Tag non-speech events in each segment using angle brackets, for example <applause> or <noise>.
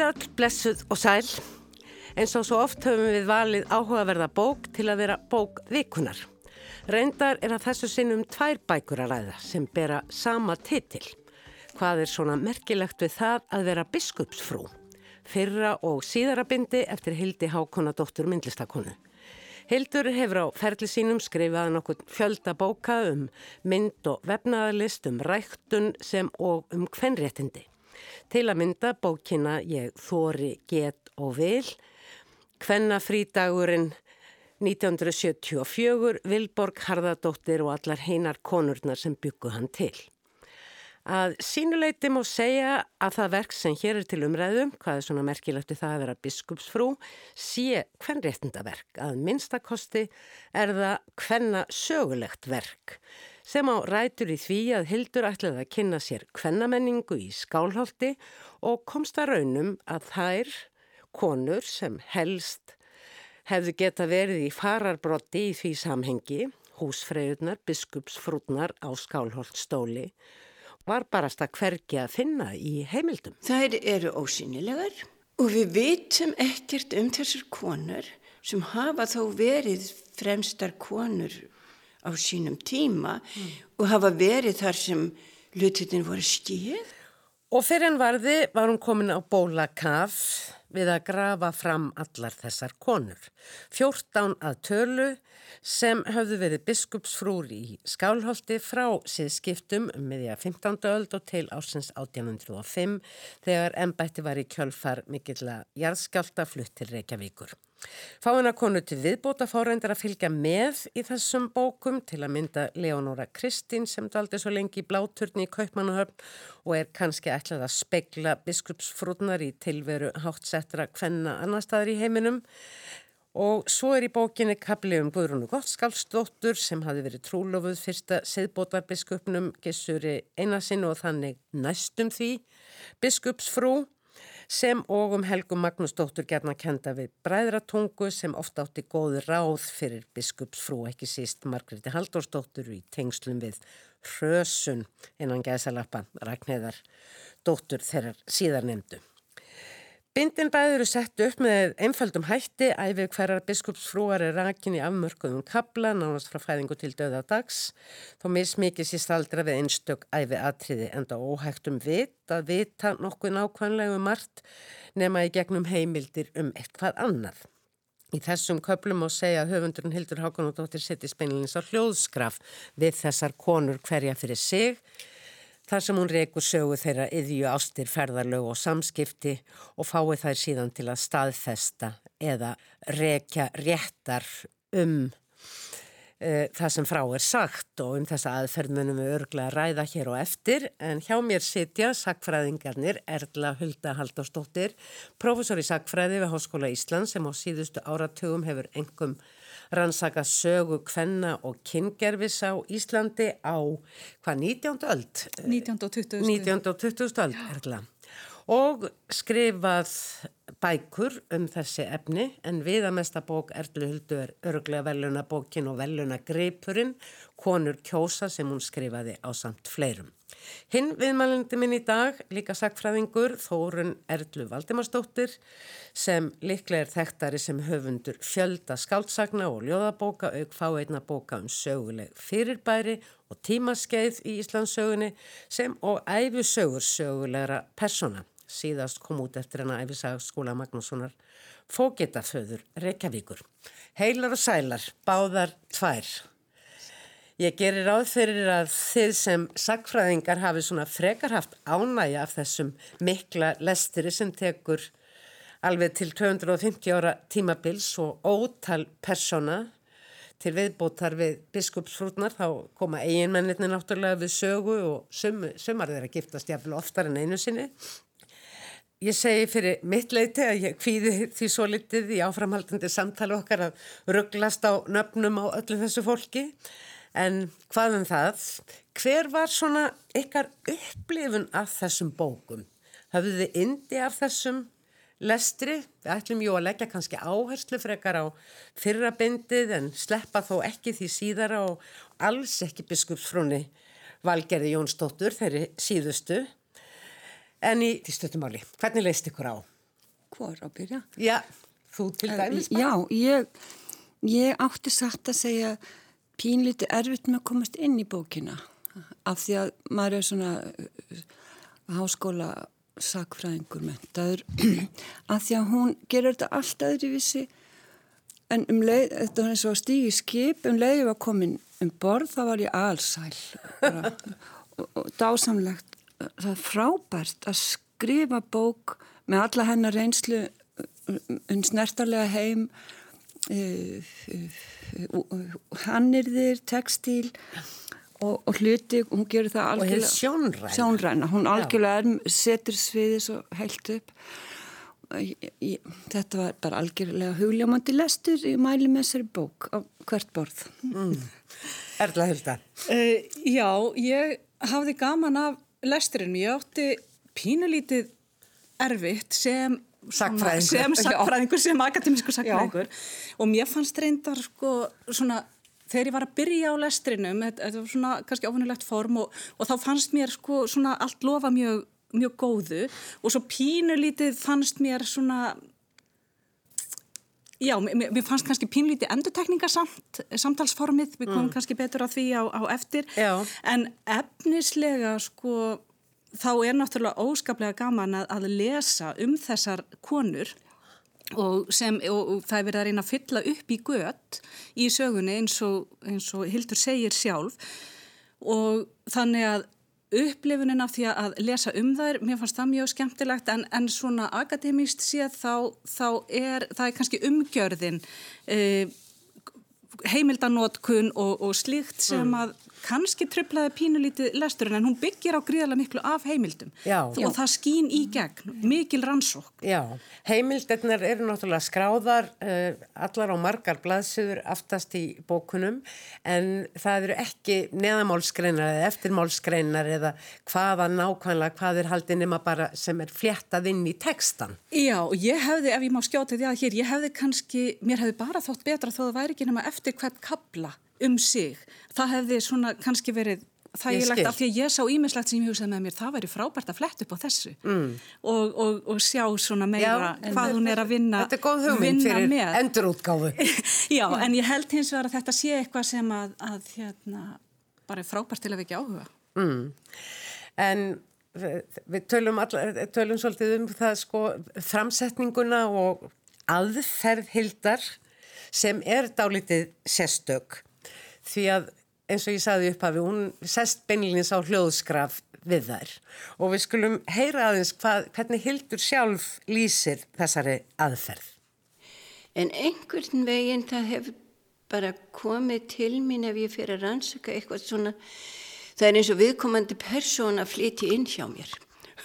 Komið all blessuð og sæl. Eins og svo oft höfum við valið áhugaverða bók til að vera bók vikunar. Reyndar er að þessu sinnum tvær bækur að ræða sem bera sama titil. Hvað er svona merkilegt við það að vera biskupsfrú? Fyrra og síðarabindi eftir Hildi Hákonadóttur myndlistakonu. Hildur hefur á ferli sínum skrifað nokkur fjölda bóka um mynd og vefnaðalist, um ræktun sem og um kvenréttindi. Til að mynda bókina Ég þóri, get og vil, Kvenna frídagurinn 1974, Vilborg Harðardóttir og allar heinar konurnar sem byggu hann til. Að sínuleiti má segja að það verk sem hér er til umræðum, hvað er svona merkilegt við það að vera biskupsfrú, sé hvern réttindaverk. Að minnstakosti er það hvenna sögulegt verk sem á rætur í því að Hildur ætlaði að kynna sér kvennamenningu í skálholti og komst að raunum að þær konur sem helst hefðu geta verið í fararbrotti í því samhengi, húsfreyjurnar, biskupsfrútnar á skálholtstóli, var barast að hvergi að finna í heimildum. Þær eru ósynilegar og við vitum ekkert um þessar konur sem hafa þó verið fremstar konur á sínum tíma mm. og hafa verið þar sem lutin voru stíð. Og fyrir en varði var hún komin á bólakaf við að grafa fram allar þessar konur. 14 að tölu sem höfðu verið biskupsfrúr í Skálholti frá síðskiptum um miðja 15. öld og til ásins 1805 þegar ennbætti var í kjölfar mikill að jarðskjálta flutt til Reykjavíkur. Fáina konu til viðbóta fórændir að fylgja með í þessum bókum til að mynda Leonora Kristín sem daldi svo lengi í bláturni í Kaupmannahöfn og er kannski ætlað að spegla biskupsfrúdnar í tilveru hátsettra hvenna annar staðar í heiminum. Og svo er í bókinni kapli um Guðrúnu Gottskálsdóttur sem hafi verið trúlofuð fyrsta seðbótarbiskupnum Gissuri Einasinn og þannig næstum því biskupsfrú sem og um Helgu Magnúsdóttur gerna kenda við bræðratungu sem ofta átti góði ráð fyrir biskupsfrú, ekki síst Margreði Halldórsdóttur í tengslum við Hrösun innan gæðsalappa Ragnæðar dóttur þeirrar síðar nefndu. Bindin bæður eru sett upp með einföldum hætti. Æfið hverjar biskupsfrúar er rakin í afmörkuðum kabla nánast frá fæðingu til döða dags. Þó mismikið sér staldra við einstök æfið atriði enda óhægt um vit að vita nokkuð nákvæmlega um margt nema í gegnum heimildir um eitthvað annað. Í þessum köplum á segja að höfundurinn Hildur Hákonadóttir setja speinilins á hljóðskraf við þessar konur hverja fyrir sig þar sem hún reykur sögu þeirra yðju ástir, ferðarlög og samskipti og fái þær síðan til að staðfesta eða reykja réttar um uh, það sem frá er sagt og um þessa aðferðmunum við örglega ræða hér og eftir. En hjá mér sitja sakfræðingarnir Erla Hulda Halldórsdóttir, professor í sakfræði við Háskóla Ísland sem á síðustu áratugum hefur engum rannsaka sögu kvenna og kyngerfis á Íslandi á hvað 19. öld? 19. og 20. 19. og 20. öld, erla. Og skrifað bækur um þessi efni en viðamesta bók Erlu Huldu er örglega veluna bókin og veluna greipurinn, konur kjósa sem hún skrifaði á samt fleirum. Hinn viðmælindi minn í dag, líka sakfræðingur, Þórun Erlu Valdimarsdóttir, sem liklega er þekktari sem höfundur fjölda skáldsagna og ljóðabóka, auk fáeitna bóka um söguleg fyrirbæri og tímaskeið í Íslandsögunni, sem og æfisögur sögulegra persona. Síðast kom út eftir hana æfisag skóla Magnússonar, Fógetaföður, Reykjavíkur. Heilar og sælar, báðar tvær. Ég gerir ráð fyrir að þið sem sagfræðingar hafi svona frekar haft ánægja af þessum mikla lestiri sem tekur alveg til 250 ára tímabils og ótal persona til viðbótar við biskupsfrútnar þá koma eiginmennirni náttúrulega við sögu og sum, sumar þeirra giftast jáfnvel oftar en einu sinni. Ég segi fyrir mitt leiti að ég kvíði því svo litið í áframhaldandi samtali okkar að rugglast á nöfnum á öllu þessu fólki En hvað um það? Hver var svona ykkar upplifun af þessum bókum? Hafðu þið indi af þessum lestri? Við ætlum jú að leggja kannski áherslu frekar á fyrrabindið en sleppa þó ekki því síðara og alls ekki biskupsfrúni Valgerði Jónsdóttur, þeirri síðustu. En í stöttumáli, hvernig leist ykkur á? hvor á byrja? Já, þú til dæmis bara. Já, ég, ég átti satt að segja pínlítið erfitt með að komast inn í bókina af því að maður er svona uh, háskóla sakfræðingur mentaður <clears throat> af því að hún gerur þetta allt aðri vissi en um leið, þetta var eins og stígi skip um leiði var komin um borð þá var ég allsæl <laughs> og, og dásamlegt. Það er frábært að skrifa bók með alla hennar reynslu um snertarlega heim uh, uh, hannirðir, textíl og, og hluti, hún gerur það algjörlega og sjónræna. sjónræna. Hún algjörlega er, setur sviðið svo heilt upp. Ég, ég, þetta var bara algjörlega hugljómandi lestur í þessari bók á hvert borð. Mm. Erla Hulda. Uh, Já, ég hafði gaman af lesturinn, ég átti pínulítið erfitt sem Sakfræðingur. sem <laughs> sakfræðingur, sem akademísku sakfræðingur og mér fannst reyndar sko svona þegar ég var að byrja á lestrinum, þetta, var svona kannski ofunulegt form og, og þá fannst mér sko svona allt lofa mjög, mjög góðu og svo pínulítið fannst mér svona Já, mér fannst kannski pínlítið endutekningasamt samtalsformið, við komum mm. kannski betur að því á, á eftir, Já. en efnislega sko þá er náttúrulega óskaplega gaman að, að lesa um þessar konur og, sem, og, og það er verið að reyna að fylla upp í gött í sögunni eins og, eins og Hildur segir sjálf og þannig að upplifunin af því að lesa um þær, mér fannst það mjög skemmtilegt en, en svona akademíst séð þá, þá er, það er kannski umgjörðin eh, heimildanótkun og, og slíkt sem mm. að kannski tröflaði pínulítið lesturinn en hún byggir á gríðarlega miklu af heimildum Já. og Já. það skín í gegn, mikil rannsók. Já, heimildirnar eru náttúrulega skráðar uh, allar á margar blaðsöður aftast í bókunum en það eru ekki neðamálskreinar eða eftirmálskreinar eða hvaða nákvæmlega hvað er haldið nema bara sem er fléttað inn í textan. Já, og ég hefði, ef ég má skjóta því að hér, ég hefði kannski, mér hefði bara þótt betra þó það væri ekki nema eftir hvert kabla um sig. Það hefði svona kannski verið þægilegt af því að ég sá ímislegt sem ég hugsaði með mér, það væri frábært að fletta upp á þessu mm. og, og, og sjá svona meira Já, hvað hún er að vinna Þetta er góð hugmynd fyrir endurútgáfu <laughs> Já, en ég held hins vegar að þetta sé eitthvað sem að, að hérna, bara er frábært til að við ekki áhuga mm. En við tölum, all, tölum svolítið um það sko framsetninguna og aðferð hildar sem er dálítið sérstök því að eins og ég saði upp hafi, hún sest beinilins á hljóðskraf við þær og við skulum heyra aðeins hvað, hvernig Hildur sjálf lýsir þessari aðferð. En einhvern veginn það hefur bara komið til mín ef ég fyrir að rannsaka eitthvað svona, það er eins og viðkomandi persón að flyti inn hjá mér.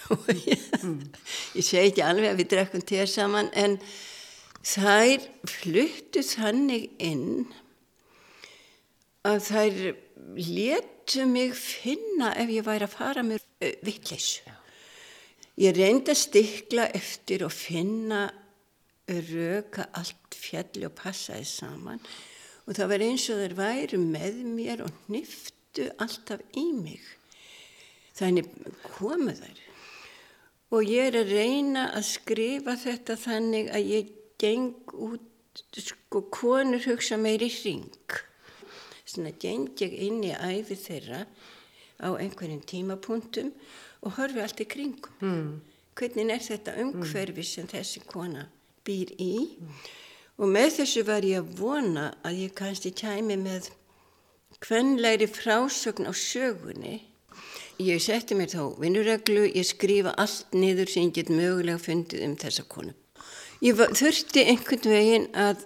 <laughs> ég, mm. ég segi ekki alveg að við drekkum tér saman en þær fluttu þannig inn að þær letu mig finna ef ég væri að fara með uh, vittleysu. Ég reyndi að stikla eftir og finna röka allt fjalli og passaði saman og það var eins og þeir væri með mér og nýftu alltaf í mig. Þannig komu þær og ég er að reyna að skrifa þetta þannig að ég geng út, sko konur hugsa meir í ring svona geng ég inn í æfi þeirra á einhverjum tímapunktum og horfi allt í kringum. Mm. Hvernig er þetta umhverfi sem þessi kona býr í? Mm. Og með þessu var ég að vona að ég kannski kæmi með hvernleiri frásögn á sögunni. Ég setti mér þá vinnureglu, ég skrifa allt niður sem ég get mögulega fundið um þessa konu. Ég var, þurfti einhvern veginn að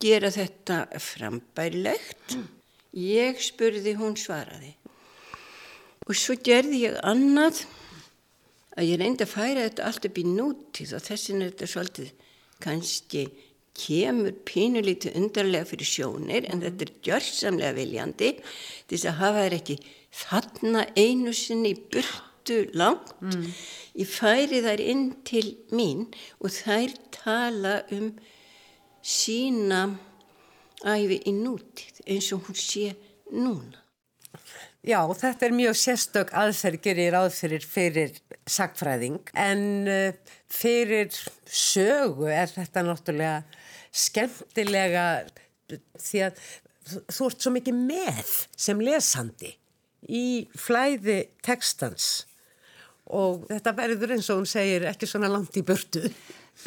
gera þetta frambærlegt. Ég spurði, hún svaraði. Og svo gerði ég annað að ég reyndi að færa þetta allt upp í nútíð og þessin er þetta svolítið kannski kemur pínulítið undarlega fyrir sjónir en þetta er gjörsamlega viljandi þess að hafa þær ekki þarna einu sinni burtu langt. Mm. Ég færi þær inn til mín og þær tala um sína æfi í nútið eins og hún sé núna. Já, þetta er mjög sérstök aðferð gerir aðferðir fyrir sagfræðing en uh, fyrir sögu er þetta náttúrulega skemmtilega því að þú ert svo mikið með sem lesandi í flæði tekstans og þetta verður eins og hún segir ekki svona langt í burtu.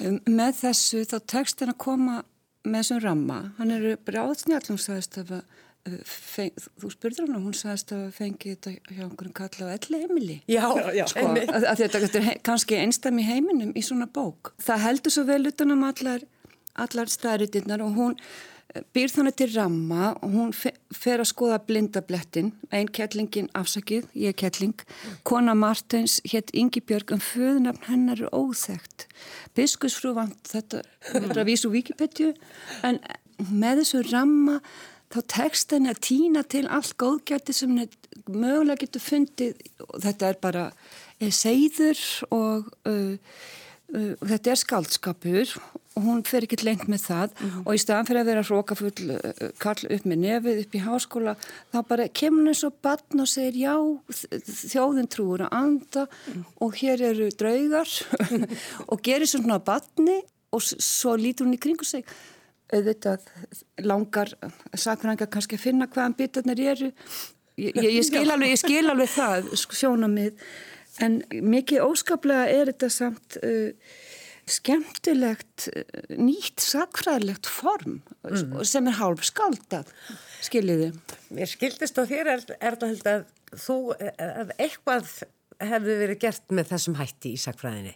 Um, með þessu þá tekstin að koma með þessum ramma, hann eru bráðsnjall, hún sagðist að Feng, þú spurður hann og hún sagðist að fengi þetta hjá einhverjum kalla á elli heimili Já, já, sko, að, að þetta, þetta er kannski einstam í heiminum í svona bók. Það heldur svo vel utanum allar, allar staðritinnar og hún eh, býr þannig til ramma. Og hún fer að skoða blindablettin, einn kettlingin afsakið, ég er kettling kona Martins hétt Ingi Björg en föðunafn hennar er óþægt biskusfrú vant þetta, er að vísu Wikipedia en með þessu ramma þá tekst henni að týna til allt góðgæti sem mögulega getur fundið. Og þetta er bara segður og uh, þetta er skaldskapur og hún fer ekki lengt með það. Mm -hmm. og í staðan fyrir að vera hrókafull uh, kall upp með nefið upp í háskóla þá bara kemur henni svo batn og segir já þjóðin trúur að anda mm. og hér eru draugar. <laughs> Og gerir svona batni og svo lítur hún í kringu sig. Auðvitað langar sakfræðingar kannski að finna hvaðan bitarnir eru. Ég, ég, ég, skil alveg, ég skil alveg það sjónamið en mikið óskaplega er þetta samt uh, skemmtilegt uh, nýtt sakfræðilegt form mm. sem er hálf skaldað skiljiði. Mér skildist á þér er, er það að þú að eitthvað hefði verið gert með þessum hætti í sakfræðinni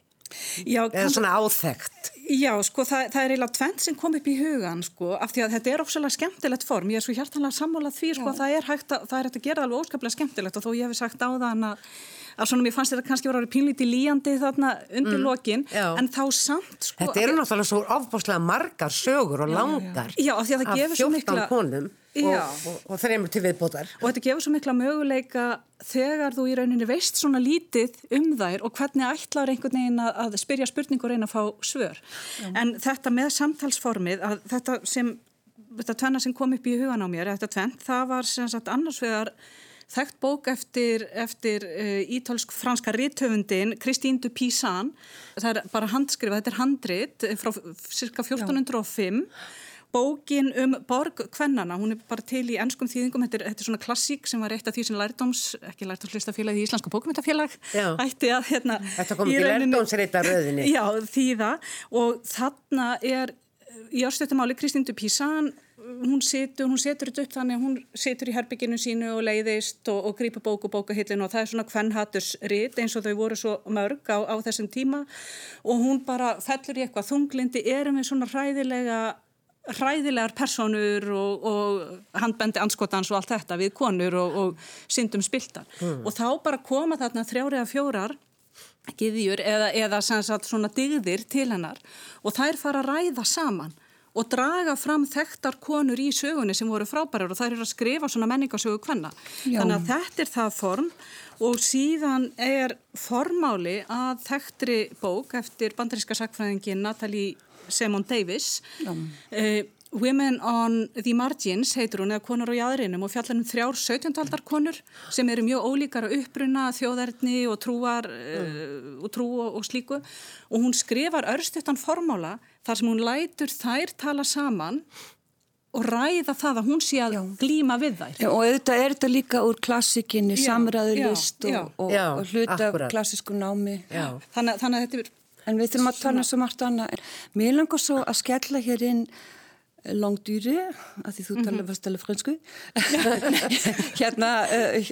Já, eða svona áþægt Já, sko, það, það er eiginlega tvent sem kom upp í hugan, sko, af því að þetta er ósala skemmtilegt form, ég er svo hjartanlega sammálað því, sko, það er að, það er hægt að gera alveg óskaplega skemmtilegt og þó ég hef sagt á þann að að svona mér fannst þetta kannski voru pínlíti líjandi þarna undir mm, lokin en þá samt sko Þetta eru náttúrulega svo áfbáslega margar sögur og langar já, já, af, af 14 mikla, konum og, og, og þreymur til viðbótar. Og þetta gefur svo mikla möguleika þegar þú í rauninni veist svona lítið um þær og hvernig ætlar einhvern veginn að, að spyrja spurningur einn að fá svör. Já. en þetta með samtalsformið að þetta sem þetta tvenna sem kom upp í hugan á mér, þetta tvent, það var sem sagt annars vegar þekkt bók eftir, eftir uh, eh, ítálsk-franska rítöfundin Kristín du Písan það er bara handskrifað, þetta er handrit frá cirka 1405 Já. Bókin um borg kvennana, hún er bara til í ennskum þýðingum, þetta er, þetta er svona klassík sem var eitt af því sem lærdoms, ekki lærdomslistafélagi í Íslandska bókumintafélag, ætti að hérna, Þetta kom ekki lærdomsreita röðinni. Já, þýða. Og þarna er í ástættumáli Kristín du Písan hún setur, hún setur þetta upp þannig að hún setur í herbygginu sínu og leiðist og, og grýpa bók og bókahillinu og það er svona hvernhattursrit eins og þau voru svo mörg á, á þessum tíma. Og hún bara fellur í eitthvað þunglindi, erum við svona hræðilega hræðilegar personur og, og handbendi anskotans og allt þetta við konur og, og syndum spiltar mm. og þá bara koma þarna þrjári að fjórar giðjur eða, eða sagt, svona digðir til hennar og þær fara að ræða saman og draga fram þekktar konur í sögunni sem voru frábærar og það eru að skrifa svona menningasögu hvenna. Þannig að þetta er það form og síðan er formáli að þekktri bók eftir bandaríska sakfræðingin Natalie Simon Davis. Uh, Women on the Margins heitur hún eða konur á jæðrinum og fjallar um þrjár 17-aldar konur sem eru mjög ólíkar að uppruna þjóðarni og trúar uh, og trú og, og slíku. Og hún skrifar örstuttan formála þar sem hún lætur þær tala saman og ræða það að hún sé að já. glíma við þær. Já, og auðvitað er þetta líka úr klassikinni, samræðulist og, og, og hluta klassísku námi. Þannig, þannig að þetta er... En við þurfum að tala svo margt annað. Mér langar svo að skella hér inn langdýri, að því þú mm -hmm. tala fast alveg fransku <laughs> hérna uh,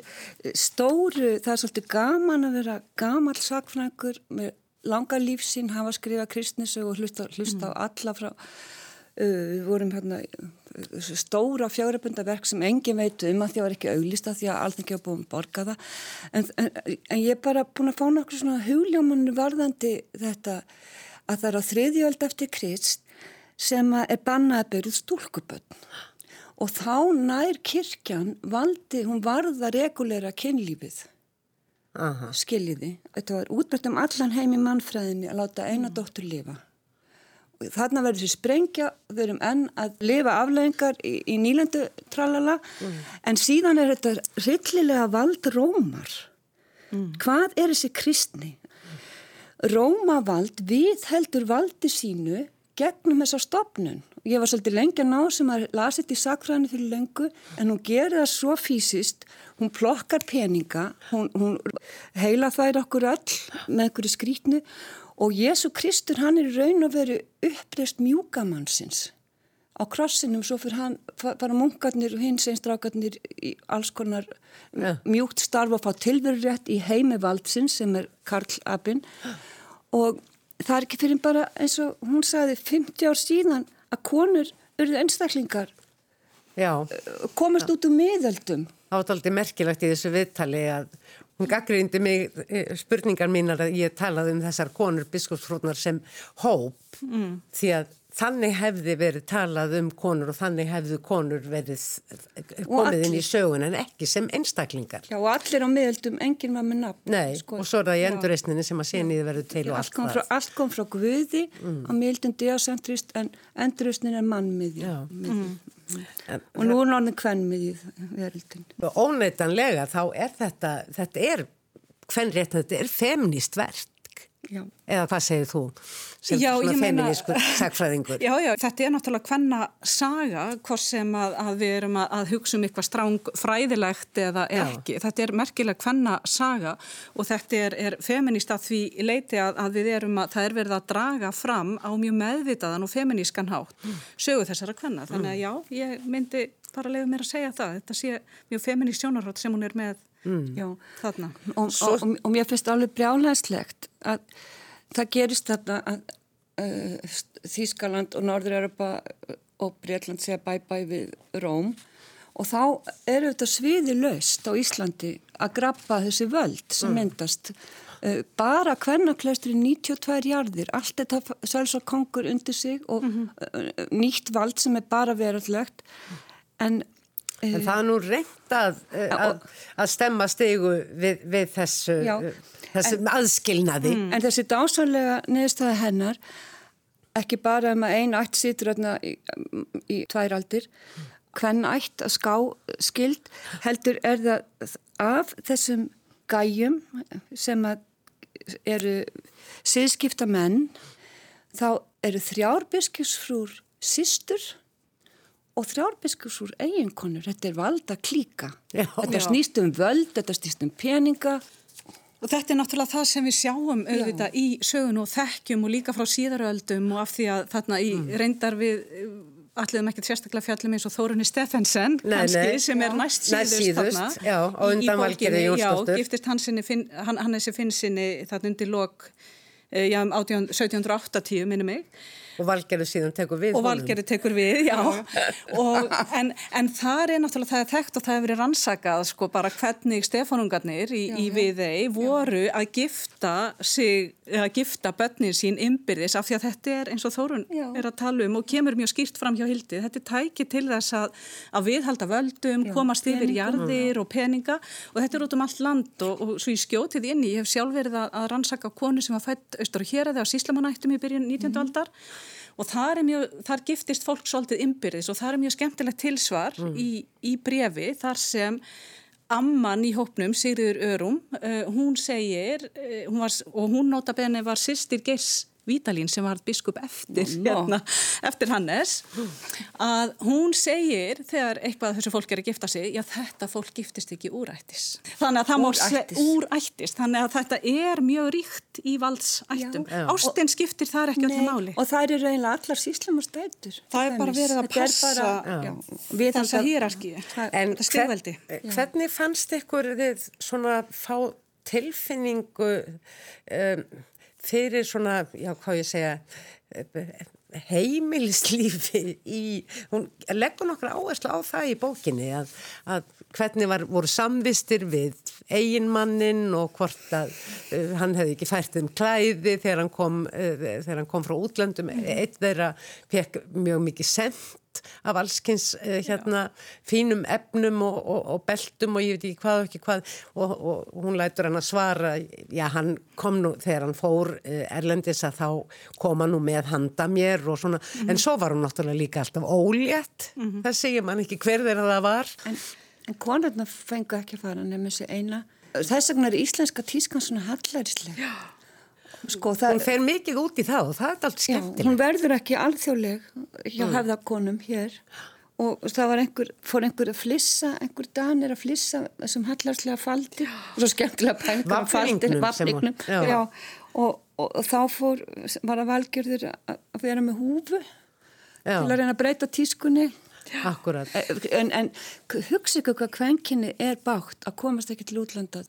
stóru, það er svolítið gaman að vera gamal sakfrækur með langa lífsín, hafa skrifað kristnisög og hlusta, hlusta mm. á alla frá uh, við vorum hérna stóra fjáröpundaverk sem engin veit um að því að það var ekki auglista því að allt ekki hafa búin borgaða en, en, en ég er bara búin að fá náttúrulega svona hugljómanu varðandi þetta að það er á þriðjöld eftir krist sem er bannað að byrjuð stúlkuböld og þá nær kirkjan valdi, hún varða regulera kynlífið Aha. skiljiði, þetta var útbært um allan heim í mannfræðinni að láta eina mm. dóttur lifa þarna verður þessi sprengja, við erum enn að lifa afleggingar í, í nýlendu tralala, mm. en síðan er þetta rillilega vald rómar. Mm. Hvað er þessi kristni? Rómavald við heldur valdi sínu gegnum þessa stopnun. Ég var svolítið lengi að ná sem að lasi þetta í sakfræðinu fyrir lengu en hún gerir það svo fysiskt, hún plokkar peninga, hún, hún heila þær okkur öll með einhverju skrítnu og Jésu Kristur hann er raun og veru uppreist mjúkamannsins á krossinum svo fyrir hann bara munkarnir og hins einstrákarnir í alls konar yeah. mjúkt starf og fá tilverurétt í heimi valdsins sem er Karl Abin og það er ekki fyrir bara eins og hún sagði 50 ár síðan að konur urðu einstaklingar Já. komast Já. út úr miðaldum Það var alltaf merkilegt í þessu viðtali að Hún gaggrindi mig eh, spurningar mínar að ég talaði um þessar konur biskupsfrótnar sem hóp mm. því að þannig hefði verið talað um konur og þannig hefðu konur verið eh, komið inn í sögun en ekki sem einstaklingar. Já og allir á miðaldum, enginn var með nafn. Nei sko. og svo er það í endurreysninni sem að séniði verið til Já, og allt kom frá, allt kom frá Guði mm. á miðaldum diacentrist en endurreysnin er mannmiðja. Mm. En, og nú er náttúrulega hvernmiðið verildin. Óneitanlega þá er þetta, þetta er hvernrétt, þetta er femnist verð Já. eða hvað segir þú sem já, svona feminískur <laughs> sagfræðingur Já, já, þetta er náttúrulega hvenna saga hvort sem að, að við erum að, að hugsa um eitthvað stráng fræðilegt eða já. ekki, þetta er merkilega hvenna saga og þetta er, er feminist að því leiti að, að við erum að það er verið að draga fram á mjög meðvitaðan og feminískan hátt mm. sögu þessara hvenna, þannig að mm. já, ég myndi bara leiða mér að segja það, þetta sé mjög feminist sjónarhátt sem hún er með Mm. Já, þarna. Og, Svo... og, og, og mér finnst alveg brjálæðslegt að það gerist þarna að uh, Þískaland og Norður-Europa og Breitland segja bæ-bæ við Róm og þá eru þetta sviði löst á Íslandi að grappa þessi völd sem mm. myndast uh, bara hvernaklæstur í 92 jarðir, allt þetta sælsar kongur undir sig og mm -hmm. uh, nýtt vald sem er bara verðlegt en En það er nú reynd að, eh, að, að stemma stegu við, við þessu, já, þessu en, aðskilnaði. Mm. En þessi dásanlega neðstæða hennar, ekki bara um að einu ætt sýtur í, í tværaldir, hvern ætt að ská skild, heldur er það af þessum gæjum sem eru síðskipta menn, þá eru þrjárbiskjusfrúr sístur, og þrjárbiskursúr eiginkonur, þetta er valda klíka. Já, þetta snýst um völd, þetta snýst um peninga. Og þetta er náttúrulega það sem við sjáum auðvitað Já. í sögun og þekkjum og líka frá síðaröldum og af því að þarna í mm. reyndar við alliðum ekkert sérstaklega fjallum eins og Þórunni Steffensen kannski sem er næst síðust, síðust þarna já, og undan valgerði Jónsdóttur giftist hann, finn, hann, hann þessi finn sinni þarna undir lok eh, já, 1780 minnum mig Og Valgerður síðan tekur við. Og Valgerður tekur við, já. og, en, en það er náttúrulega, það er þekkt og það hefur verið rannsakað sko bara hvernig stefanungarnir í, í viðei voru já. að gifta sig, að gifta börnin sín ymbirðis af því að þetta er eins og Þórun já. er að tala um og kemur mjög skýrt fram hjá Hildi. Þetta er tækið til þess að, að viðhalda völdum, já. komast yfir jarðir og peninga og þetta er út um allt land og, og svo ég skjótið inn í, ég hef sjálf verið að, að rannsaka konu sem var fætt austur og hér að það á Síslamanættum í byrjun 19. Mm. aldar og þar, mjög, þar giftist fólk svolítið ymbirðis og það er mjög skemmtilegt tilsvar mm. í, í brefi þar sem Amman í hópnum, Sigriður Örum, uh, hún segir, uh, hún var, og hún nota benni var sýstir Geirs Vítalín sem var biskup eftir, no. hérna, eftir Hannes að hún segir þegar eitthvað þessu fólk er að gifta sig já þetta fólk giftist ekki úrættis. Þannig að það má úrættis. þannig að þetta er mjög ríkt í valdsættum. Ástinn skiptir það ekki öllu máli. og það eru reynilega allar síslum og stættur það er bara verið að passa bara, já, við þessa hýrarski en hvern, hvernig fannst ykkur þið svona fá tilfinningu um, fyrir svona, já hvað ég segja heimilislífi í, hún leggur nokkra áherslu á það í bókinni að, að hvernig var, voru samvistir við eiginmannin og hvort að uh, hann hefði ekki fært um klæði þegar hann kom, uh, þegar hann kom frá útlöndum, eitt þeirra fekk mjög mikið sendt fullt af allskins uh, hérna fínum efnum og, og, og beltum og ég veit ekki hvað og ekki hvað. Og, og hún lætur hann að svara já hann kom nú þegar hann fór uh, Erlendis að þá koma nú með handa mér og svona. Mm -hmm. en svo var hún náttúrulega líka alltaf ólétt mm -hmm. það segir mann ekki hver þeirra það var. En, en konarna fengu ekki að fara nefnum þessi eina. Þess vegna er íslenska tískan svona hallærislega Sko, það, hún fer mikið út í það og það er allt skemmtilegt. Já, hún verður ekki alþjóðleg hjá mm. hefðakonum hér og það var einhver, fór einhver að flissa, einhver danir að flissa þessum hallarslega faldi og svo skemmtilega pængar að faldi, vapningnum, já, já og, og, og þá fór, var að valgjörður að vera með húfu já. til að reyna að breyta tískunni. Akkurat. En, en hugsa ykkur hvað kvenkinni er bátt að komast ekki til útlandað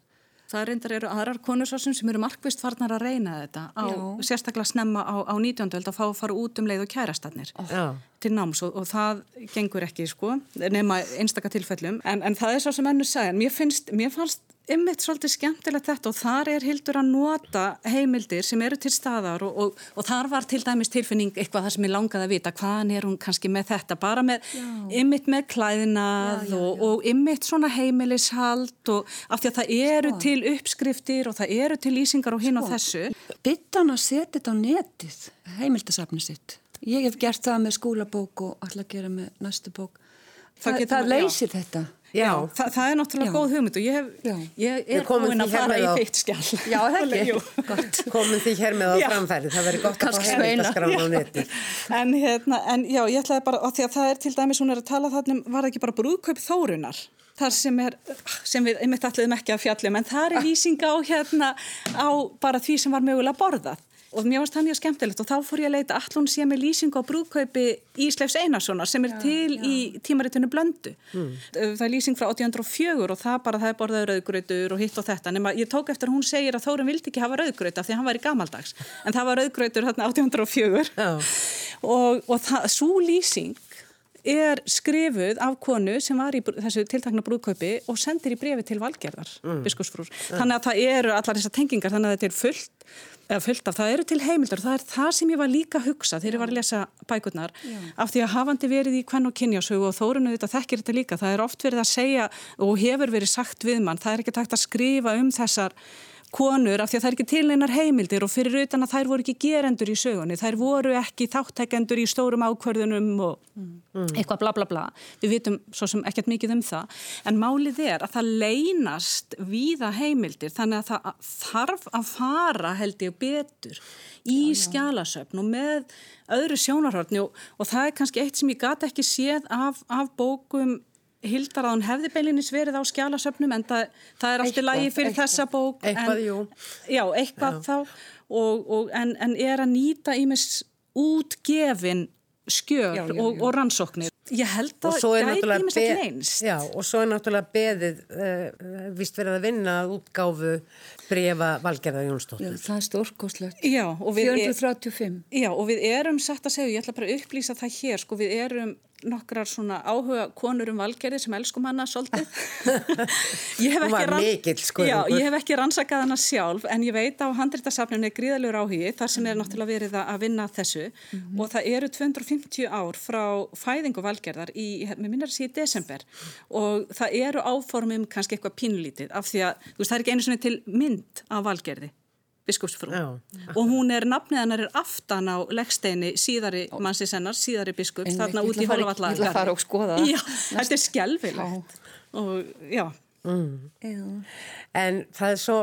Það reyndar eru aðrar konursásum sem eru markvist farnar að reyna þetta á, sérstaklega snemma á, á 19. öld að fá að fara út um leið og kærastannir oh. til náms og, og það gengur ekki sko nema einstaka tilfellum en, en það er svo sem ennur sagði, mér, finnst, mér fannst ymmit svolítið skemmtilegt þetta og þar er hildur að nota heimildir sem eru til staðar og, og, og þar var til dæmis tilfinning eitthvað það sem ég langaði að vita hvaðan er hún kannski með þetta bara með ymmit með klæðinað já, já, já. og ymmit svona heimilishald og af því að það eru Svo. til uppskriftir og það eru til lýsingar og hinn og þessu. Byttan að setja þetta á netið, heimildasafni sitt. Ég hef gert það með skólabók og alltaf gera með næstu bók. Það, það, það leysir þetta. Já, já það, það er náttúrulega já. góð hugmynd og ég, hef, ég er búin að fara í feitt skjall. <laughs> Já, það er <laughs> ekki. <laughs> Komum því hér með á framfæri, það verður gott að fá heimildaskrána á neti. En, hérna, en já, ég ætlaði bara, og því að það er til dæmis, hún er að tala þannum, var það ekki bara brúðkaup þórunar? þar sem er, sem við einmitt allir ekki að fjallum, en það er lýsing á hérna á bara því sem var mögulega borðað og mér varst það mjög skemmtilegt. Og þá fór ég að leita allon sé með lýsing á brúðkaupi Ísleifs Einarssonar sem er já, til já. í tímaritinu Blöndu. Mm. það er lýsing frá 1804 og það bara það er borðað rauðgröytur og hitt og þetta. Nema ég tók eftir hún segir að Þórun vildi ekki hafa rauðgröyt af því að hann var í gamaldags. En það var rauðgröytur hérna 1804 og, og það, svo lýsing er skrifuð af konu sem var í þessu tiltakna brúðkaupi og sendir í brefi til valgerðar mm. biskursfrúr. Þannig að það eru allar þessar tengingar, þannig að þetta er fullt, fullt af, það eru til heimildar og það er það sem ég var líka að hugsa þegar ég var að lesa bækurnar Já. af því að hafandi verið í kvenn og kynjásögu og þórunu þetta þekkir þetta líka, það er oft verið að segja og hefur verið sagt við mann, það er ekki takt að skrifa um þessar konur af því að það er ekki til einar heimildir og fyrir utan að þær voru ekki gerendur í sögunni, þær voru ekki þáttekendur í stórum ákvörðunum og mm. eitthvað bla bla bla. Við vitum svo sem ekkert mikið um það, en málið er að það leynast víða heimildir þannig að það þarf að fara held ég betur í skjálasöfn og með öðru sjónarhörni og, og það er kannski eitt sem ég gata ekki séð af, af bókum Hildar að hún hefði beilinis verið á skjálasöfnum en það, það er alltaf lægi fyrir eitthvað, þessa bók eitthvað, en, já, eitthvað já. þá. Og, og, en, en er að nýta ímis útgefin skjöl já, já, og, og rannsóknir. Ég held að gæti ímis ekki einst Já, og svo er náttúrulega beðið uh, vist verið að vinna útgáfu brefa Valgerða Jónsdóttir Já, það er stórkoslegt 435 Já, og við erum satt að segja, ég ætla bara að upplýsa það hér sko, við erum nokkrar svona áhuga konur um valgerði sem elskum hana svolítið. <laughs> Ég, hef rann... mikill, sko, Já, ég hef ekki rannsakað hana sjálf en ég veit á handrítasafninu er gríðalur áhugi þar sem er náttúrulega verið að vinna þessu. Mm -hmm. og það eru 250 ár frá fæðingu valgerðar í, með minnar síðan í desember. Og það eru áformum kannski eitthvað pínlítið af því að veist, það er ekki einu svona til mynd af valgerði biskupsfrú Já. og hún er, nafnið hennar er aftan á leggsteini síðari mannsinsennar, síðari biskups, þarna út í Hólvallar. Ég vil fara og skoða það. Já, þetta er skjálfilegt og já. Mm. En það er svo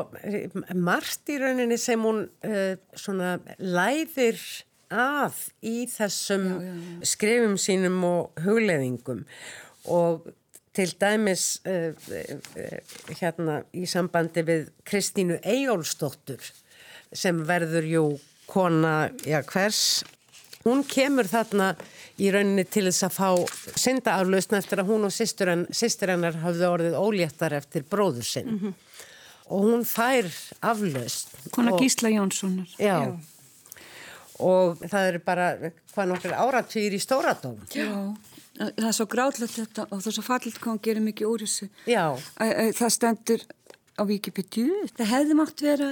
margt í rauninni sem hún uh, svona læðir af í þessum já, já, skrifum sínum og hugleðingum og til dæmis uh, uh, hérna í sambandi við Kristínu Eyjólfsdóttur sem verður jú kona, já hvers hún kemur þarna í rauninni til þess að fá syndaaflausn eftir að hún og sýstur hennar hafði orðið óléttar eftir bróður sinn mm -hmm. og hún fær aflausn Kona Gísla Jónssonar já. já og það eru bara hvað nokkur áratýr í stóradóm já Það er svo gráðlegt þetta og það er svo fallit hvað hann gerir mikið úr þessu. Já. Það stendur á Wikipedia. Það hefði mátt vera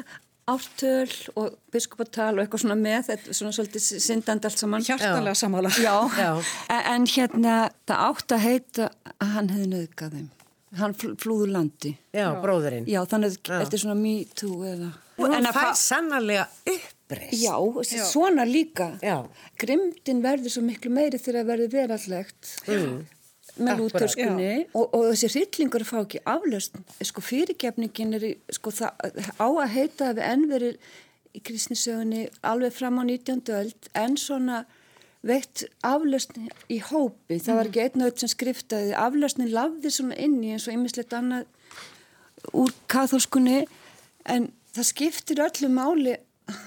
ártöl og biskupatal og eitthvað svona með, þetta er svona svolítið syndand allt saman. Hjartalega samála. Já, Já. En, hérna það átt að heita að hann hefði nöðgað þeim. Hann fl flúður landi. Já, bróðurinn. Já, þannig að Já. þetta er svona me too eða... En að fær sannarlega uppreist. Já, svona líka. Já. Grimdin verður svo miklu meiri þegar það verður verallegt mm. Með Akkúrat. lútörskunni og, og þessi hryllingur fá ekki aflöst. Sko fyrirgefningin er sko það á að heita að við enn verið í kristnisögunni alveg fram á 19. öld en svona veitt aflösn í hópi. Það var ekki einn og einn sem skriftaði. Aflösnin lafði svona inn í eins og ymmislegt annað úr kathólskunni en það skiptir öllu máli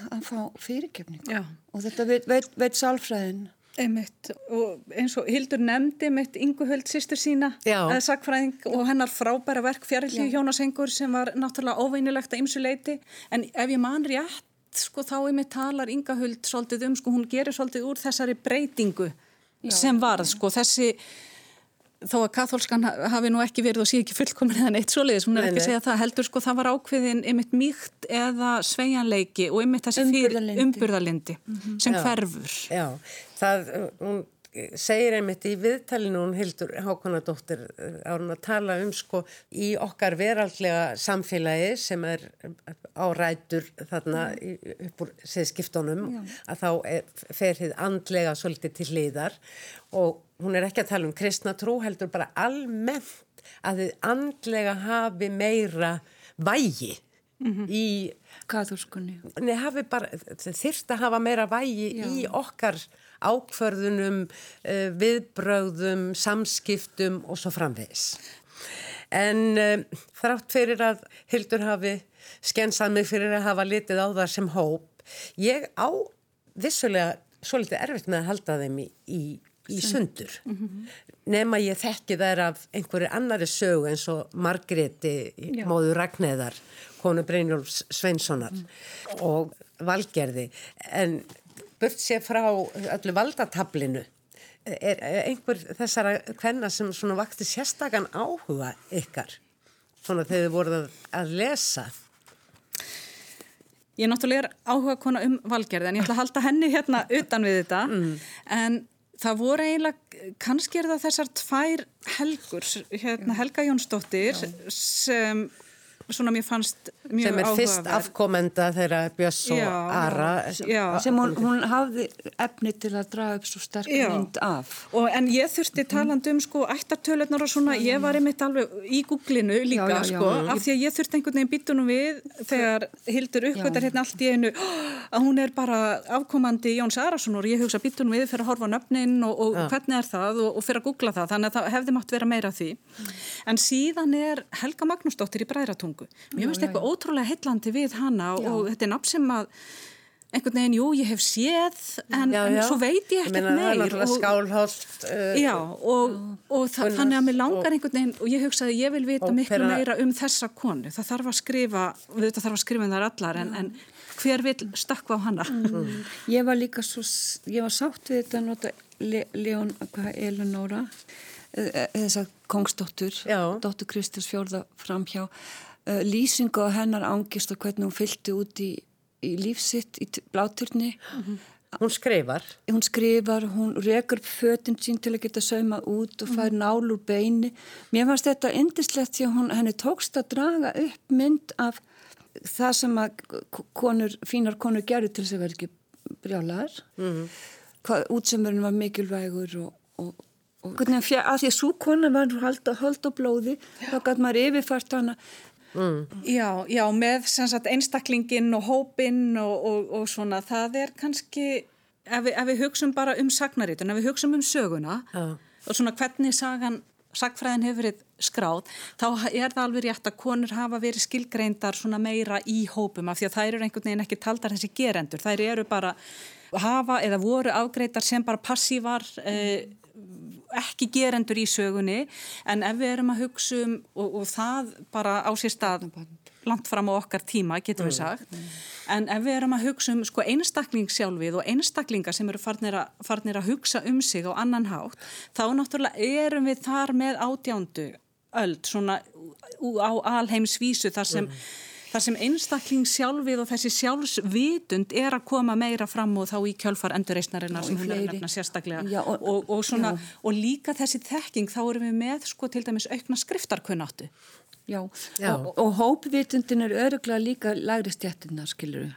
að fá fyrirgefningu Já. og þetta veit, veit, veit sálfræðin Einmitt, og eins og Hildur nefndi mitt Inguhöld sýstur sína Já. sakfræðing og hennar frábæra verk fjarilíu hjónasengur sem var náttúrulega óveinilegt að ymsu leiti en ef ég man rétt sko þá einmitt talar Ingahöld svolítið um sko hún gerir svolítið úr þessari breytingu sem varð sko þessi þó að katholskan ha- hafi nú ekki verið og sé ekki fullkomin eða neitt svoleiðis, hún er Nei, ekki að segja það heldur sko það var ákveðin einmitt mýkt eða sveigjanleiki og einmitt þessi Umburðarlyndi. umburðalindi sem Já. hverfur. Já, það, hún segir einmitt í viðtalinu hún Hildur Hákonadóttir á hún að tala um sko í okkar veraldlega samfélagi sem er á rætur þarna í- upp úr siðskiptunum að þá er, fer þið andlega svolítið til hliðar og hún er ekki að tala um kristna trú heldur bara almennt að þið andlega hafi meira vægi í kathólskunni Nei, hafi bara, þyrft að hafa meira vægi í okkar ákvörðunum, uh, viðbrögðum, samskiptum og svo framvegis. En uh, þrátt fyrir að Hildur hafi skensað mig fyrir að hafa litið á það sem hóp, ég á vissulega svolítið erfitt með að halda þeim í, í, í sundur. Nema ég þekki þær af einhverju annari sögu eins og Margréti, móður Ragnæðar, konu Brynjólfs Sveinssonar og Valgerði. En burt sér frá öllu valdatablinu, er einhver þessara hvenna sem svona vakti sérstakann áhuga ykkar, svona þegar þið voruð að, lesa? Ég náttúrulega er áhuga kona um valgerði en ég ætla að halda henni hérna utan við þetta. En það voru eiginlega, kannski er það þessar tvær helgur, hérna Helga Jónsdóttir sem svona mér fannst mjög sem er fyrst áhugaverð. afkomenda þeirra Björs og Já, Ara. Já. sem hún, hún hafði efni til að draga upp svo sterk mynd af Og, en ég þurfti talandi um sko ættartöluðnar og svona, ég var einmitt alveg í googlinu líka Já, já, já. sko, af því að ég þurfti einhvern veginn býtunum við þegar Hildur uppgötar hérna allt í einu <gasps> að hún er bara afkomandi Jóns Arason og ég hugsa býtunum við fyrir að horfa nöfnin og, og hvernig er það og, og fyrir að googla það, þannig að það hefði mátt vera meira af því. En síðan er Helga Magnúsdóttir í Bræðratungu. Mér finnst eitthvað ótrúlega heillandi við hana og þetta er nafn sem að einhvern veginn, jú, ég hef séð en, Já, en já. svo veit ég ekkert meina, það er meir náttúrulega og- skálholt. Uh, Já, og, og það, Gunnars þannig að mér langar og- einhvern veginn og ég hugsaði ég vil vita miklu Ópera- meira um þessa konu. Það þarf að skrifa, við þetta þarf að skrifa um þar allar en, en hver vil stakka á hana? ég var líka svo, ég var sátt við þetta að nota Le, Leon, hvað, Eleonora eh, eh, þessa kongsdóttur Já. dóttur Kristins fjórða framhjá uh, lýsingu á hennar ángist og hvernig hún fylgti út í, í lífsitt í bláturni Hún skrifar. hún skrifar, hún rekur fötinn sín til að geta saumað út og fær nál úr beini. Mér fannst þetta indislegt því að hún, henni tókst að draga upp mynd af það sem að konur, fínar konur gerðu til þess að vera ekki brjálar. Mm. Útsemurinn var mikilvægur og, og, og að því að svo kona var hald, hald á blóði, þá gæti maður yfirfært hana Já, já, með sagt, einstaklingin og hópin og, og, og svona, það er kannski, ef við, ef við hugsum bara um sagnaritun, ef við hugsum um söguna Já. og svona hvernig sagan, sagfræðin hefur verið skráð, þá er það alveg rétt að konur hafa verið skilgreindar svona meira í hópum af því að þær eru einhvern veginn ekki taldar þessi gerendur, þær eru bara hafa eða voru afgreitar sem bara passívar eh, ekki gerendur í sögunni en ef við erum að hugsa um og, og það bara á sér stað langt fram á okkar tíma, getum við sagt en ef við erum að hugsa um sko einstakling sjálfið og einstaklingar sem eru farnir að, farnir að hugsa um sig á annan hátt, þá náttúrulega erum við þar með átjándu öld svona á alheimsvísu þar sem, þar þar sem einstakling sjálfið og þessi sjálfsvitund er að koma meira fram og þá í kjölfar endurreysnarinnar sem hún er að nefna sérstaklega Já, og- og, og, svona, og líka þessi þekking þá erum við með sko til dæmis aukna skriftarkunnáttu. Já, Já. og, og hópvitundin er öruglega líka lægri stjættina, skilur við.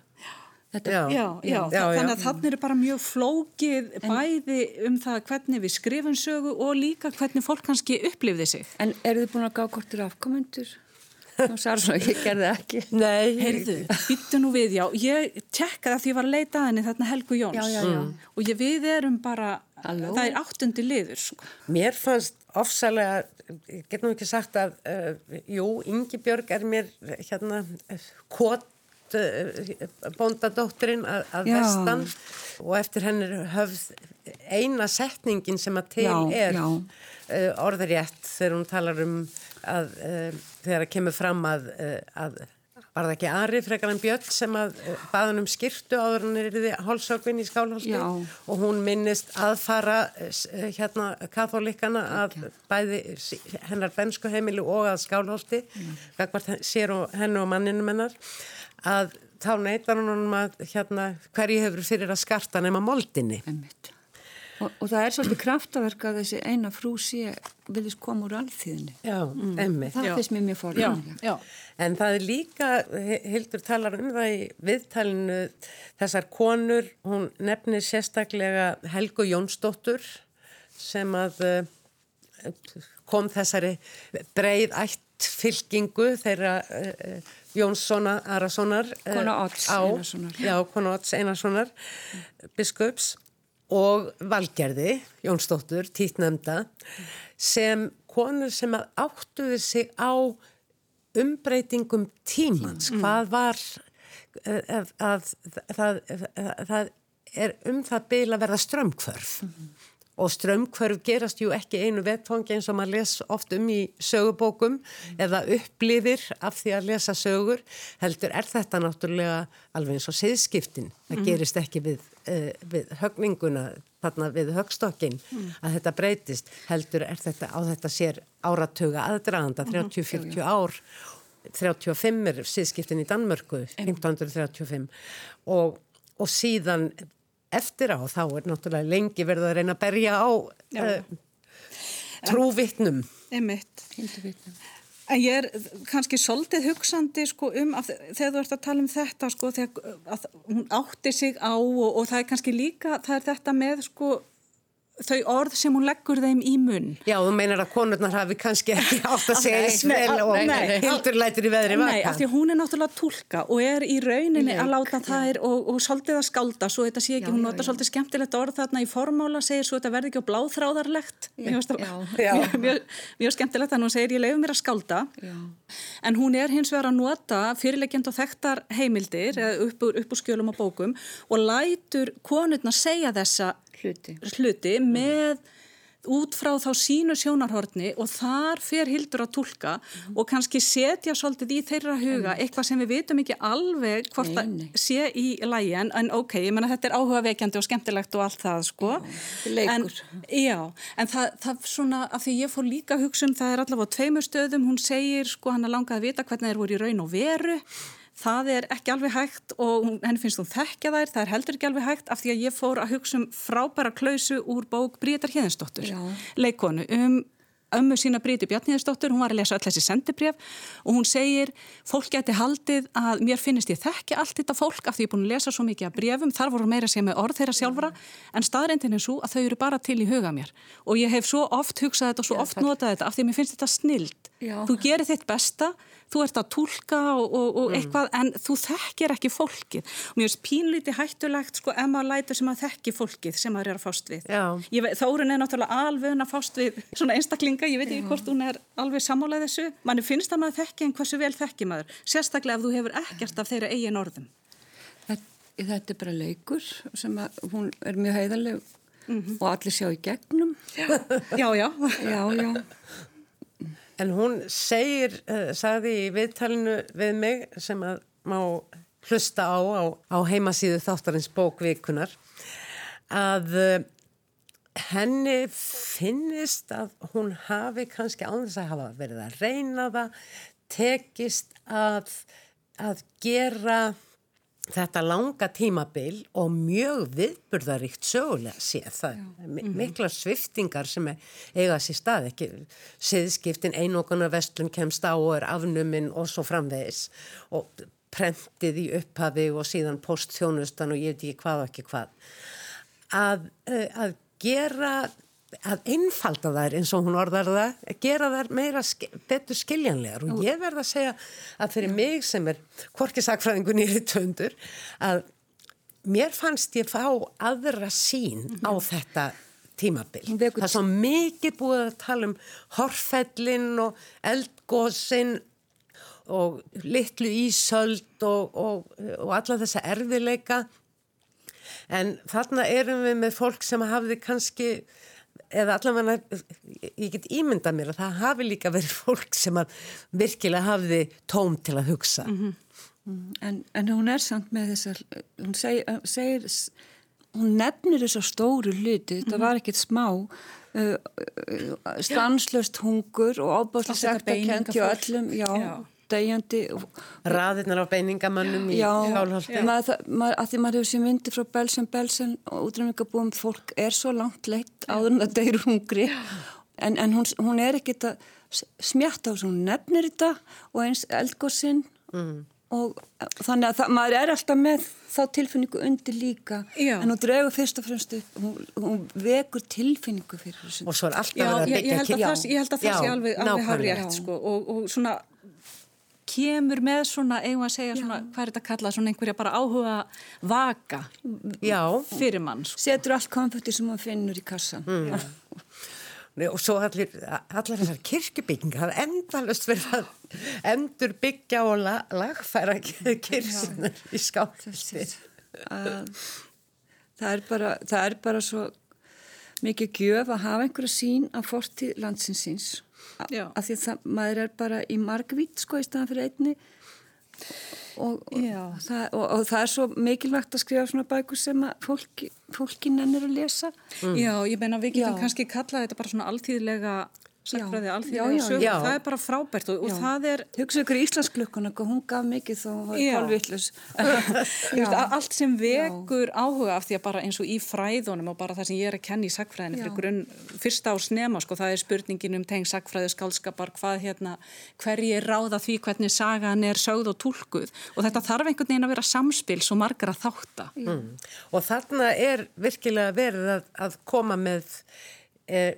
Þetta, Já. Já, já, þannig að þannig eru bara mjög flókið bæði um það hvernig við skrifum sögu og líka hvernig fólk kannski upplifði sig. En eru þið búin að gá hvort eru afkomendur? Nú sær svo, ég gerði ekki. Nei, Heyrðu, byttu nú við, já, ég tekkaði að því ég var að leita að henni þarna Helgu Jóns Já, já, já. og ég, við erum bara, Halló? það er áttundi liður, sko. mér fannst ofsalega, ég get nú ekki sagt að, uh, jú, Ingi Björg er mér hérna kvot uh, bóndadóttirinn að, að vestan og eftir henni er höfð eina setningin sem að til Já, er já. uh, orðurétt þegar hún talar um að uh, þegar það kemur fram að, uh, að var það ekki Ari frekar en Björn sem að uh, baðan um skýrtu áður hann er því hálsökvinn í skálholti Já. og hún minnist aðfara hérna katholikana að bæði hennar bensku heimili og að skálholti mm. sér og hennu og manninu mennar að þá neytar hún honum að hérna hverju hefur fyrir að skarta nema moldinni Einmitt. Og, og það er svolítið kraftaverk að þessi eina frú sé viljast koma úr alþýðinni. Já, emmitt Það Já. finnst mér mjög Já, fórlega. já. En það er líka, Hildur talar um það í viðtalinu, þessar konur, hún nefnir sérstaklega Helgu Jónsdóttur sem að eh, kom þessari breið ætt fylkingu þeirra uh, Jónssona Arasonar eh, Konu Odds á- Einarssonar. Já, konu Odds Einarssonar biskups og Valgerði Jónsdóttur, títnefnda sem konur sem áttuði sig á umbreytingum tímans, hvað var að, að, að, að það er um það byl að verða strömmkvörf og strömmkvörf gerast jú ekki einu vettfangi eins og maður les oft um í sögubókum eða upplifir af því að lesa sögur heldur er þetta náttúrulega alveg eins og siðskiptin. Það gerist ekki við, við högninguna þarna við högstokkin að þetta breytist heldur er þetta á þetta sér áratuga aðdraganda 30-40 ár. 35 er síðskiptin í Danmörku 1535 og, og síðan eftir á þá er náttúrulega lengi verið að reyna að berja á uh, trúvittnum Einmitt. Hilduvitnum. En ég er kannski svolítið hugsandi sko um að þegar þú ert að tala um þetta sko þegar hún átti sig á og, og það er kannski líka, það er þetta með sko þau orð sem hún leggur þeim í munn. Já, þú meinar að konurnar hafi kannski ekki átt að segja Nei, vel nei, og nei. hildur lætur í veðri Nei, vaka af því að hún er náttúrulega tólka og er í rauninni að láta þær og, og svolítið að skálda svo þetta sé ekki, Já, hún já, nota já. svolítið skemmtilegt orð þarna í formála segir svo þetta verði ekki á bláþráðarlegt Já, já. Já. mjög, <laughs> mjög, mjög skemmtilegt þannig hún segir ég leifu mér að skálda Já. en hún er hins vegar að nota fyrirleikjand og þekktar heimildir upp úr, upp úr skjölum og bókum og lætur konurna segja þessa Hluti. hluti með út frá þá sínu sjónarhorni og þar fer Hildur að tólka og kannski setja svolítið í þeirra huga eitthvað sem við vitum ekki alveg hvort Nei, nei. sé í lægi en, ok, ég menna þetta er áhugavekjandi og skemmtilegt og allt það sko. En, Já, en það, það svona af því ég fór líka að hugsa um það er allavega á tveimur stöðum, hún segir sko hann að langa að vita hvernig þeir voru í raun og veru það er ekki alveg hægt og henni finnst hún þekkja þær, það er heldur ekki alveg hægt af því að ég fór að hugsa um frábæra klausu úr bók Bríðar Hjeðinsdóttur Já. leikonu um ömmu sína Bríti Bjarniðisdóttur, hún var að lesa öll þessi sendibref og hún segir, fólk geti haldið að mér finnist ég þekki allt þetta fólk af því ég er búin að lesa svo mikið af brefum, þar voru meira segja með orð þeirra sjálfra, en staðrendin er svo að þau eru bara til í huga mér. Og ég hef svo oft hugsað þetta og svo oft notað þetta af því að mér finnst þetta snild. Já. Þú gerir þitt besta, þú ert að tólka og, og, og eitthvað en þú þekkir ekki fólkið. Og mér finnst pínlítið hættulegt sko maður lætur sem að þekki fólkið sem er að er náttúrulega alveg að fást við einstaklinga, ég veit ekki hvort hún er alveg sammálaðið þessu. Manni finnst að maður þekki en hversu vel þekki maður, sérstaklega ef þú hefur ekkert af þeirra eigin orðum. Þetta, þetta er bara leikur sem að hún er mjög heiðarleg og allir sjá í gegnum. Já, já. Já, já. En hún segir, uh, sagði í viðtalinu við mig sem að má hlusta á á, á heimasíðu þáttarins bókvikunar að uh, henni finnist að hún hafi kannski án þess að hafa verið að reyna það tekist að að gera þetta langa tímabil og mjög viðburðaríkt sögulega séð það er mikla sviftingar sem er, eiga sér stað ekki siðskiptin einogunar vestlun kemst á og er afnuminn og svo framvegis. Og prentið í upphafi og síðan postþjónustan og ég veit ekki hvað og ekki hvað. Að, að gera að einfalda þær eins og hún orðar það, að gera þær meira betur skiljanlegar. Og ég verð að segja að fyrir mig sem er hvorki sakfræðingu nýri töndur að mér fannst ég fá aðra sín á þetta tímabil. Það er svo mikið búið að tala um horfellin og eldgósin og litlu ísöld og, og, og alla þessa erfileika en þarna erum við með fólk sem hafði kannski eða allavega, ég get ímynda mér að það hafi líka verið fólk sem að virkilega hafiði tóm til að hugsa. Mm -hmm. en, en hún er samt með þessar, hún segir, segir hún nefnir þessar stóru hluti, mm -hmm. það var ekkert smá uh, stanslöst hungur og ábáslega sektakent hjá öllum, já. já degjandi Raðirnar á beiningamannum í hálfhaldi Já, að því maður hefur sér myndi frá Belsen Belsen og útræningabúum fólk er svo langt leitt áður en það deyru hungri. En, en hún, hún er ekkit að smjatta á hún nefnir þetta og eins eldgóðsinn mm. og þannig að það, maður er alltaf með þá tilfinningu undir líka. Já. en hún dregur fyrst og fremst upp hún, hún vekur tilfinningu fyrir þessu. Og svo er alltaf Já, að held að það, ég held að það sé alveg, alveg hárið sko, og, og svona kemur með svona, eigum að segja svona, hvað er þetta að kalla, svona einhverja bara áhuga vaka Já. fyrir mann. Sko. Setur allt konfetti sem hann finnur í kassan. Mm. og svo allir, allir þessar kirkjubyggingar, það er endalust verið að endur byggja og la, lagfæra kirkjunar í skáflösti. Það er bara, það er bara svo mikið gjöf að hafa einhverja sín að forti landsinsins af því að maður er bara í margvít sko í staðan fyrir einni og, og, það, og, og það er svo mikilvægt að skrifa svona bækur sem að fólki, fólki nennir að lesa mm. Já, ég meina við getum já. kannski kallað þetta bara svona alltíðlega sakfræði alþjóðlega sögur, það er bara frábært og, og það er... Hugsa ykkur Íslandsklökkuna hún gaf mikið þó hún var kálvillus <laughs> <laughs> Allt sem vekur já. áhuga af því að bara eins og í fræðunum og bara það sem ég er að kenna í sakfræðinu fyrir grunn, fyrsta ás nema sko, það er spurningin um teng sakfræði skálskapar hvað hérna, hverji ráða því hvernig sagan er sögð og tólkuð og þetta þarf einhvern veginn að vera samspil svo margar að þátta. Mm. Og þarna er virkilega verið að, að koma með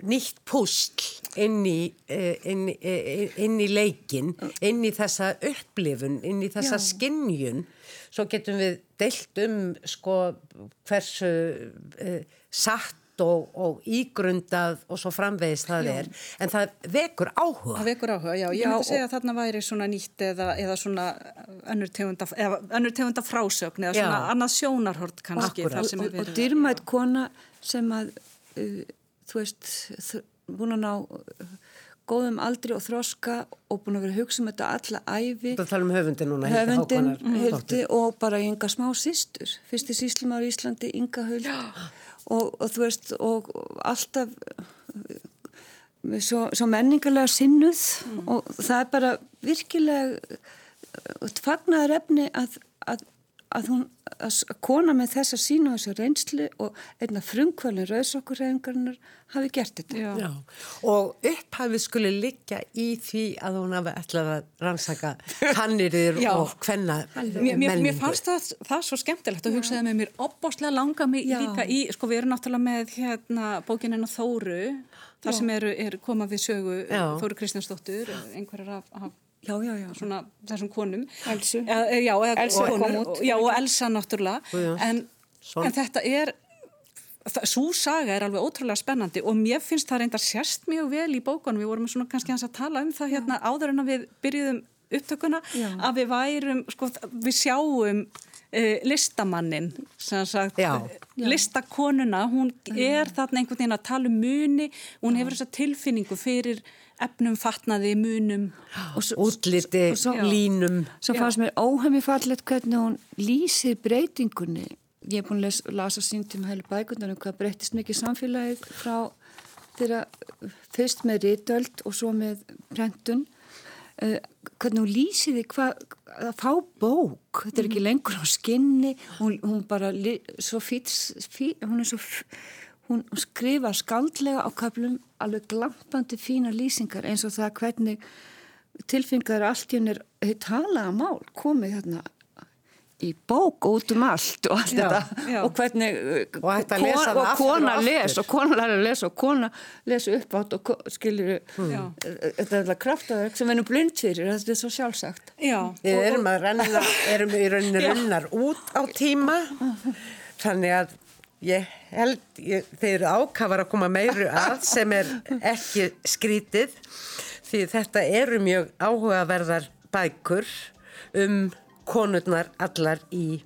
nýtt púsl inn í, eh, inn, eh, inn í leikin, inn í þessa upplifun, inn í þessa Já. skinnjun svo getum við deilt um sko hversu eh, satt og, og ígrundað og svo framvegist það já. er en það vekur áhuga það vekur áhuga, já, ég myndi segja að þarna væri svona nýtt eða, eða svona önnur tegunda, tegunda frásögn eða svona já. annað sjónarhort kannski og, og, og dyrmætt kona sem að uh, þú veist, búin að ná uh, góðum aldri og þroska og búin að vera að hugsa um þetta alla æfi Það tala um höfundin núna Höfundin, Hildi og bara ynga smá sístur fyrsti síslumar í Íslandi, ynga höld og, og þú veist og alltaf svo, svo menningarlega sinnuð. Mm. og það er bara virkilega fagnar efni að, að að hún, að kona með þessa sína og þessa reynslu og einna frumkvælin rauðsokkurrefingarnar hafi gert þetta. Já. Já. Og upphafið skulle liggja í því að hún hafi ætlað að rannsaka <laughs> kanniriður og hvenna menningu. Mér fannst það, það svo skemmtilegt að hugsaði með mér opbáslega langa mig Já. líka í, sko við erum náttúrulega með hérna bókinina Þóru, þar sem eru er komað við sögu Þóru Kristjánsdóttur, einhverjar af, af Já, já, já. Svona þessum konum. Elsu. Já, já, Elsu konur. Já, og Elsa náttúrulega. Já, en, en þetta er, svo saga er alveg ótrúlega spennandi og mér finnst það reyndar sérst mjög vel í bókunum. Við vorum svona kannski hans að tala um það hérna áður en að við byrjuðum upptökuna. Að við værum, sko, við sjáum uh, listamannin, sem sagt, listakonuna, hún er þarna einhvern veginn að tala um muni, hún hefur þessa tilfinningu fyrir efnum, fatnaði, munum útliti, línum. Svo fannst mér óhefmi fallet hvernig hún lýsir breytingunni. Ég er búin að lasa síntum heilu bækundar um hvað breytist mikið samfélagið frá þeirra fyrst með rítöld og svo með prentun. Uh, hvernig hún lýsi því hvað, að fá bók, þetta er ekki lengur á skinni, hún, hún bara, svo fýt, fý, hún er svo, hún skrifa skaldlega á köflum alveg glampandi fína lýsingar eins og það hvernig tilfingar allt í henni er talaða mál komið hérna í bók út um allt og allt Já, þetta já. og hvernig Og að lesa það og kona og aftur. les og kona lesa og kona lesa upp átt og ko- skilur Já. þetta er alltaf kraftaverk sem við erum blind fyrir þetta er svo sjálfsagt Já, Við erum að renna, <laughs> erum í rauninni runnar út á tíma þannig að ég held, ég, þeir eru ákafar að koma meiru að sem er ekki skrítið því þetta eru mjög áhugaverðar bækur um konurnar allar í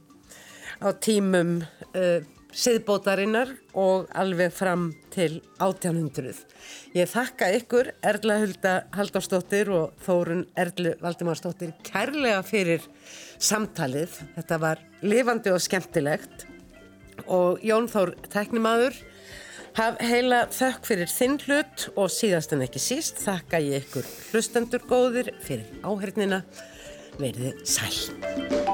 á tímum uh, siðbótarinnar og alveg fram til 1800. Ég þakka ykkur Erla Hulda Halldórsdóttir og Þórun Erlu Valdimarsdóttir kærlega fyrir samtalið. Þetta var lifandi og skemmtilegt og Jón Þór teknimaður haf heila þökk fyrir þinn hlut og síðast en ekki síst þakka ég ykkur hlustendur góðir fyrir áhernina. Verðið sæl.